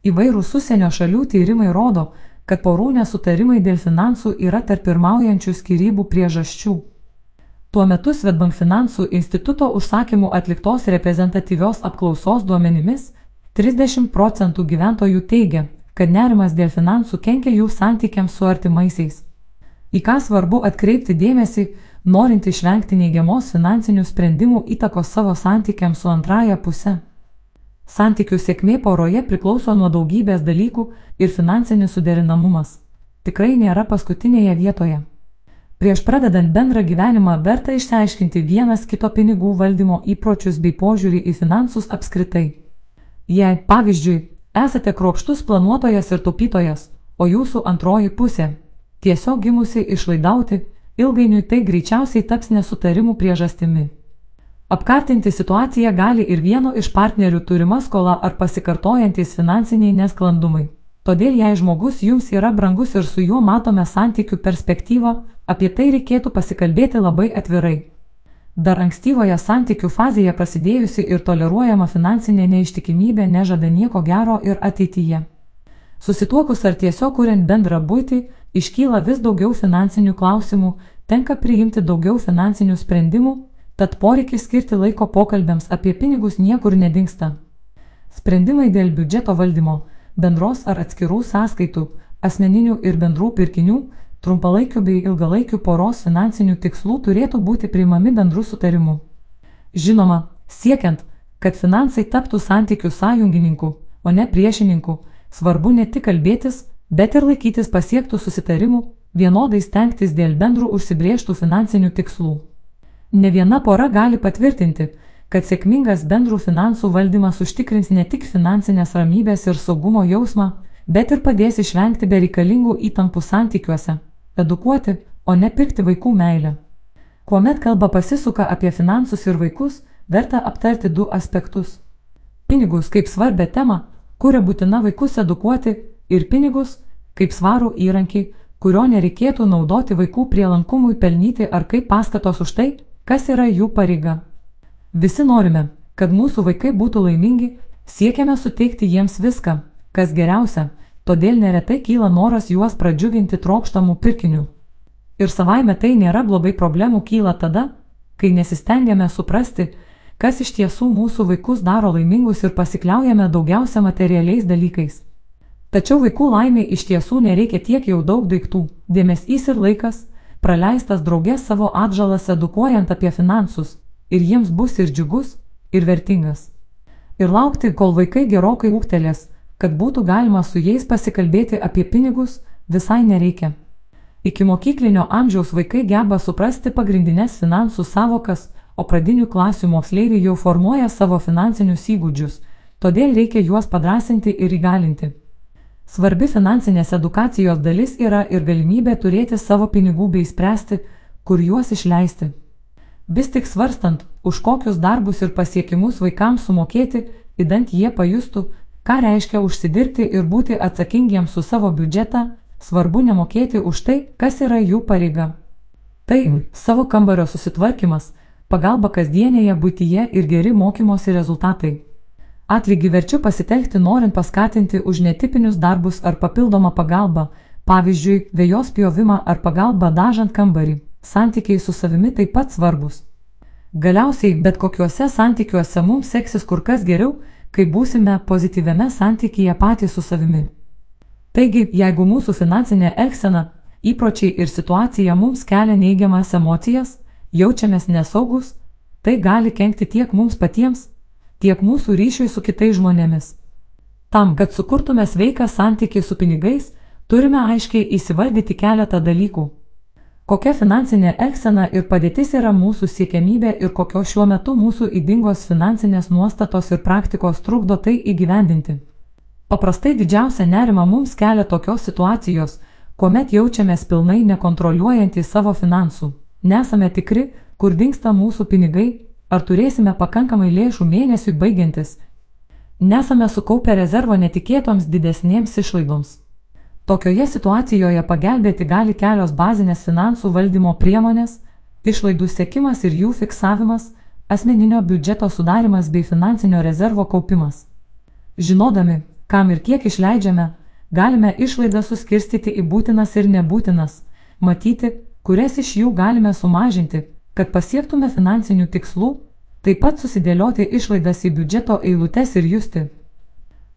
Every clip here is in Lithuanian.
Įvairūs užsienio šalių tyrimai rodo, kad porų nesutarimai dėl finansų yra tarp pirmaujančių skirybų priežasčių. Tuo metu Svetbank finansų instituto užsakymų atliktos reprezentatyvios apklausos duomenimis 30 procentų gyventojų teigia, kad nerimas dėl finansų kenkia jų santykiams su artimaisiais. Į ką svarbu atkreipti dėmesį, norint išvengti neigiamos finansinių sprendimų įtakos savo santykiams su antraja puse. Santykių sėkmė poroje priklauso nuo daugybės dalykų ir finansinis suderinamumas. Tikrai nėra paskutinėje vietoje. Prieš pradedant bendrą gyvenimą verta išsiaiškinti vienas kito pinigų valdymo įpročius bei požiūrį į finansus apskritai. Jei, pavyzdžiui, esate kruopštus planuotojas ir taupytojas, o jūsų antroji pusė tiesiog gimusi išlaidauti, ilgainiui tai greičiausiai taps nesutarimų priežastimi. Apkartinti situaciją gali ir vieno iš partnerių turima skola ar pasikartojantis finansiniai nesklandumai. Todėl jei žmogus jums yra brangus ir su juo matome santykių perspektyvą, apie tai reikėtų pasikalbėti labai atvirai. Dar ankstyvoje santykių fazėje prasidėjusi ir toleruojama finansinė neištikimybė nežada nieko gero ir ateityje. Susituokus ar tiesiog kuriant bendrą būtį, iškyla vis daugiau finansinių klausimų, tenka priimti daugiau finansinių sprendimų, Tad poreikis skirti laiko pokalbėms apie pinigus niekur nedingsta. Sprendimai dėl biudžeto valdymo, bendros ar atskirų sąskaitų, asmeninių ir bendrų pirkinių, trumpalaikių bei ilgalaikių poros finansinių tikslų turėtų būti priimami bendrų sutarimu. Žinoma, siekiant, kad finansai taptų santykių sąjungininkų, o ne priešininkų, svarbu ne tik kalbėtis, bet ir laikytis pasiektų susitarimų, vienodai stengtis dėl bendrų užsibrieštų finansinių tikslų. Ne viena pora gali patvirtinti, kad sėkmingas bendrų finansų valdymas užtikrins ne tik finansinės ramybės ir saugumo jausmą, bet ir padės išvengti bereikalingų įtampų santykiuose, edukuoti, o ne pirkti vaikų meilę. Kuomet kalba pasisuka apie finansus ir vaikus, verta aptarti du aspektus. Pinigus kaip svarbę temą, kuria būtina vaikus edukuoti, ir pinigus kaip svarų įrankį, kurio nereikėtų naudoti vaikų prielankumui pelnyti ar kaip paskatos už tai, kas yra jų pareiga. Visi norime, kad mūsų vaikai būtų laimingi, siekiame suteikti jiems viską, kas geriausia, todėl neretai kyla noras juos pradžiuginti trokštamų pirkinių. Ir savaime tai nėra blogai problemų kyla tada, kai nesistengiame suprasti, kas iš tiesų mūsų vaikus daro laimingus ir pasikliaujame daugiausia materialiais dalykais. Tačiau vaikų laimė iš tiesų nereikia tiek jau daug daiktų, dėmesys ir laikas, praleistas draugės savo atžalas edukuojant apie finansus, ir jiems bus ir džiugus, ir vertingas. Ir laukti, kol vaikai gerokai ūktelės, kad būtų galima su jais pasikalbėti apie pinigus, visai nereikia. Iki mokyklinio amžiaus vaikai geba suprasti pagrindinės finansų savokas, o pradinių klasių moksleiviai jau formuoja savo finansinius įgūdžius, todėl reikia juos padrasinti ir įgalinti. Svarbi finansinės edukacijos dalis yra ir galimybė turėti savo pinigų bei spręsti, kur juos išleisti. Vis tik svarstant, už kokius darbus ir pasiekimus vaikams sumokėti, įdant jie pajustų, ką reiškia užsidirbti ir būti atsakingiems su savo biudžetą, svarbu nemokėti už tai, kas yra jų pareiga. Tai savo kambario susitvarkymas, pagalba kasdienėje būtyje ir geri mokymosi rezultatai. Atlygį verčiu pasitelkti norint paskatinti už netipinius darbus ar papildomą pagalbą, pavyzdžiui, vėjos pjovimą ar pagalbą dažant kambarį. Santykiai su savimi taip pat svarbus. Galiausiai, bet kokiuose santykiuose mums seksis kur kas geriau, kai būsime pozityviame santykyje patys su savimi. Taigi, jeigu mūsų finansinė elgsena, įpročiai ir situacija mums kelia neigiamas emocijas, jaučiamės nesaugus, tai gali kenkti tiek mums patiems, tiek mūsų ryšiui su kitais žmonėmis. Tam, kad sukurtume sveiką santykį su pinigais, turime aiškiai įsivardyti keletą dalykų. Kokia finansinė elgsena ir padėtis yra mūsų siekiamybė ir kokios šiuo metu mūsų įdingos finansinės nuostatos ir praktikos trukdo tai įgyvendinti. Paprastai didžiausia nerima mums kelia tokios situacijos, kuomet jaučiamės pilnai nekontroliuojantys savo finansų. Nesame tikri, kur dinksta mūsų pinigai Ar turėsime pakankamai lėšų mėnesiui baigiantis? Nesame sukaupę rezervo netikėtoms didesnėms išlaidoms. Tokioje situacijoje pagelbėti gali kelios bazinės finansų valdymo priemonės - išlaidų sėkimas ir jų fiksavimas, asmeninio biudžeto sudarimas bei finansinio rezervo kaupimas. Žinodami, kam ir kiek išleidžiame, galime išlaidą suskirstyti į būtinas ir nebūtinas, matyti, kurias iš jų galime sumažinti, kad pasiektume finansinių tikslų, taip pat susidėlioti išlaidas į biudžeto eilutes ir justi,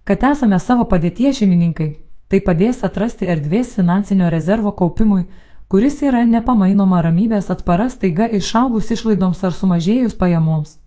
kad esame savo padėties šeimininkai, tai padės atrasti erdvės finansinio rezervo kaupimui, kuris yra nepamainoma ramybės atspara staiga išaugus išlaidoms ar sumažėjus pajamoms.